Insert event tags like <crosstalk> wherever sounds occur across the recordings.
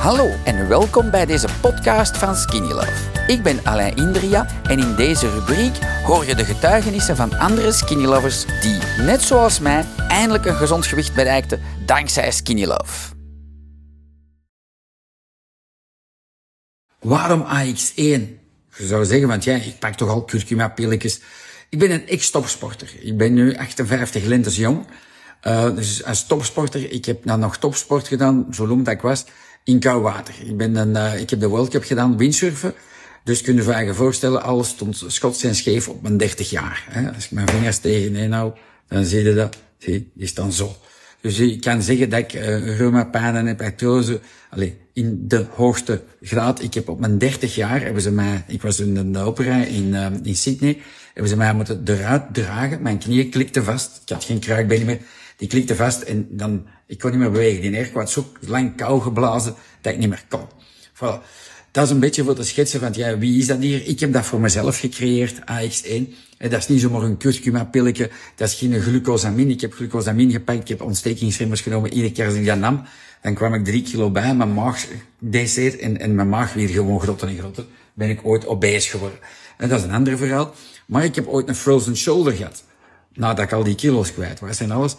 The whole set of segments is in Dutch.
Hallo en welkom bij deze podcast van Skinny Love. Ik ben Alain Indria en in deze rubriek hoor je de getuigenissen van andere Skinny Lovers die, net zoals mij, eindelijk een gezond gewicht bereikten dankzij Skinny Love. Waarom AX1? Je zou zeggen, want ja, ik pak toch al curcuma-pilletjes. Ik ben een ex-topsporter. Ik ben nu 58 lentes jong. Uh, dus als topsporter, ik heb dan nog topsport gedaan, zo noem dat ik was, in koud water. Ik, ben een, uh, ik heb de World Cup gedaan, windsurfen. Dus kun je je je voorstellen, alles stond schots en scheef op mijn 30 jaar. Hè. Als ik mijn vingers tegen nou, dan zie je dat, zie, is dan zo. Dus ik kan zeggen dat ik uh, reumapijnen heb, artrose, in de hoogste graad. Ik heb op mijn 30 jaar, hebben ze mij, ik was in de opera in, uh, in Sydney, hebben ze mij moeten eruit dragen. Mijn knieën klikten vast. Ik had geen kruikbeen meer. Die klikte vast en dan, ik kon niet meer bewegen. Die airco had zo lang kou geblazen dat ik niet meer kon. Voilà. Dat is een beetje voor te schetsen van, ja, wie is dat hier? Ik heb dat voor mezelf gecreëerd, AX1. Dat is niet zomaar een curcuma-pilletje. Dat is geen glucosamine. Ik heb glucosamine gepakt. Ik heb ontstekingsremmers genomen. Iedere keer als ik dat nam, dan kwam ik drie kilo bij. Mijn maag deed en, en mijn maag weer gewoon groter en groter. Ben ik ooit obese geworden. En dat is een ander verhaal. Maar ik heb ooit een frozen shoulder gehad. Nadat ik al die kilo's kwijt was en alles.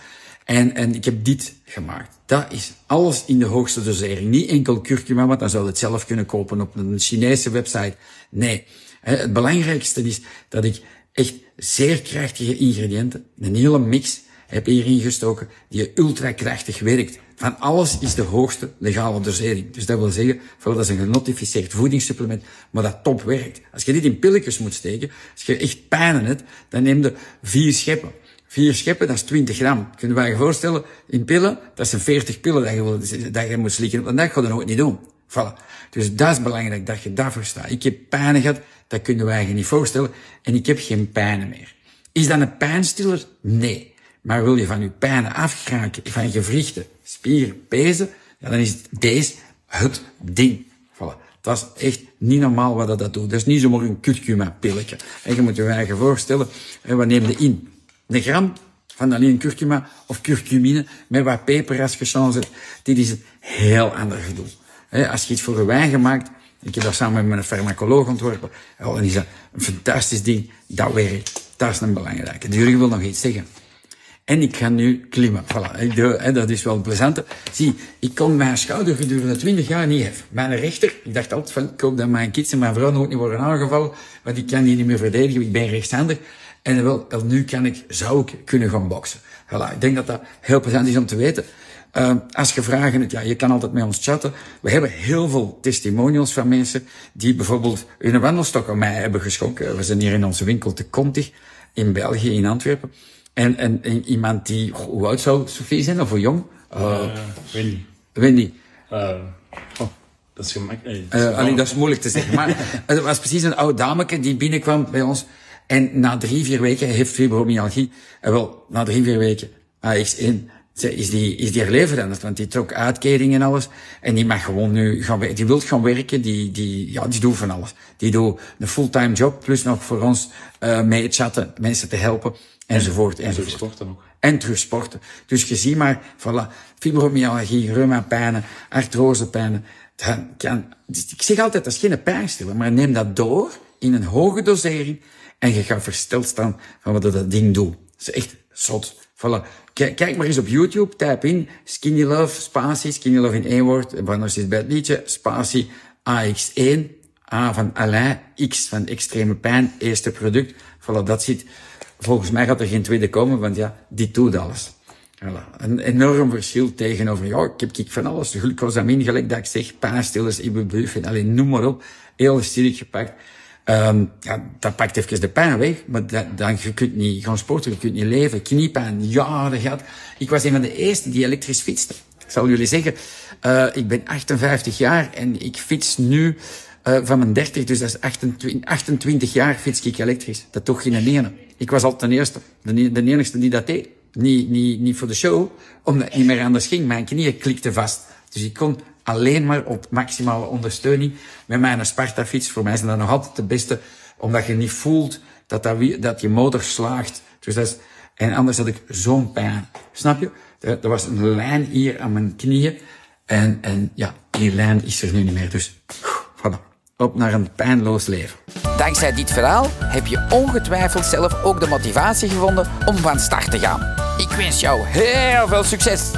En, en ik heb dit gemaakt. Dat is alles in de hoogste dosering. Niet enkel curcuma, want dan zou je het zelf kunnen kopen op een Chinese website. Nee. Het belangrijkste is dat ik echt zeer krachtige ingrediënten, een hele mix, heb hierin gestoken die ultra krachtig werkt. Van alles is de hoogste legale dosering. Dus dat wil zeggen, dat is een genotificeerd voedingssupplement, maar dat top werkt. Als je dit in pilletjes moet steken, als je echt pijn hebt, dan neem je vier scheppen. Vier scheppen, dat is 20 gram. Kunnen wij je voorstellen, in pillen, dat zijn 40 pillen dat je, dat je moet slikken. Want dat ga je nooit niet doen. Voilà. Dus dat is belangrijk, dat je dat verstaat. Ik heb pijn gehad, dat kunnen wij je niet voorstellen. En ik heb geen pijn meer. Is dat een pijnstiller? Nee. Maar wil je van je pijnen afkraken, van je gewrichten, spieren, pezen, ja, dan is deze het ding. Voilà. Dat is echt niet normaal wat dat doet. Dat is niet zomaar een curcuma-pilletje. En je moet je eigen voorstellen, wat neem je in? Een gram van alleen curcuma of curcumine met wat peper als gechangeerd. Dit is een heel ander gedoe. Als je iets voor een wijn gemaakt, ik heb dat samen met een farmacoloog ontworpen, dan is dat een fantastisch ding. Dat werkt. Dat is een belangrijke. De wil nog iets zeggen. En ik ga nu klimmen. Voilà, dat is wel plezant. Zie, ik kon mijn schouder gedurende 20 jaar niet hebben. Mijn rechter, ik dacht altijd van, ik hoop dat mijn kids en mijn vrouw nooit niet worden aangevallen, want ik kan die niet meer verdedigen, ik ben rechtshandig. En wel, nu kan ik, zou ik kunnen gaan boksen. Voilà, ik denk dat dat heel plezant is om te weten. Uh, als je vragen hebt, ja, je kan altijd met ons chatten. We hebben heel veel testimonials van mensen die bijvoorbeeld hun wandelstok aan mij hebben geschonken. We zijn hier in onze winkel te Contig, in België, in Antwerpen. En, en, en iemand die, hoe oud zou Sophie zijn, of hoe jong? Uh, Wendy. Wendy. Uh, oh. Dat is gemakkelijk. Uh, alleen, dat is moeilijk te zeggen. Maar <laughs> het was precies een oud dameke die binnenkwam bij ons. En na drie, vier weken heeft fibromyalgie. En wel, na drie, vier weken, AX1, is die, is die haar leven veranderd. Want die trok uitkering en alles. En die mag gewoon nu gaan werken. Die wil gaan werken. Die, die, ja, die doet van alles. Die doet een fulltime job. Plus nog voor ons, uh, mee chatten, mensen te helpen. Enzovoort, en enzovoort. terug sporten ook. En terug sporten. Dus je ziet maar, voilà, fibromyalgie, reumapijnen, artrosepijnen. Kan, ik zeg altijd, dat is geen pijnstiller, maar neem dat door in een hoge dosering en je gaat versteld staan van wat dat ding doet. Dat is echt zot. Voilà. Kijk, maar eens op YouTube, type in Skinny Love, spatie, Skinny Love in één woord, en anders is bij het liedje, spatie AX1, A van Alain, X van extreme pijn, eerste product. Voilà, dat zit. Volgens mij gaat er geen tweede komen, want ja, die doet alles. Voilà. Een enorm verschil tegenover, ja, ik heb van alles, glucosamine, gelijk dat ik zeg, pijnstillers, ibuprofen, alleen noem maar op, heel sterk gepakt. Um, ja, dat pakt even de pijn weg, maar dat, dan, je kunt niet gaan sporten, je kunt niet leven. Kniepijn, jaren gehad. Ik was een van de eerste die elektrisch fietste. Ik zal jullie zeggen, uh, ik ben 58 jaar en ik fiets nu uh, van mijn 30, dus dat is 28, 28 jaar fiets ik elektrisch. Dat toch geen ene. Ik was al ten eerste, de, de enige die dat deed. Niet, niet, niet voor de show, omdat niet meer anders ging. Mijn knieën klikten vast. Dus ik kon alleen maar op maximale ondersteuning met mijn Sparta-fiets. Voor mij is dat nog altijd de beste, omdat je niet voelt dat, dat, dat je motor slaagt. Dus dat is, en anders had ik zo'n pijn. Snap je? Er, er was een lijn hier aan mijn knieën. En, en ja, Die lijn is er nu niet meer, dus voilà. Op naar een pijnloos leven. Dankzij dit verhaal heb je ongetwijfeld zelf ook de motivatie gevonden om van start te gaan. Ik wens jou heel veel succes!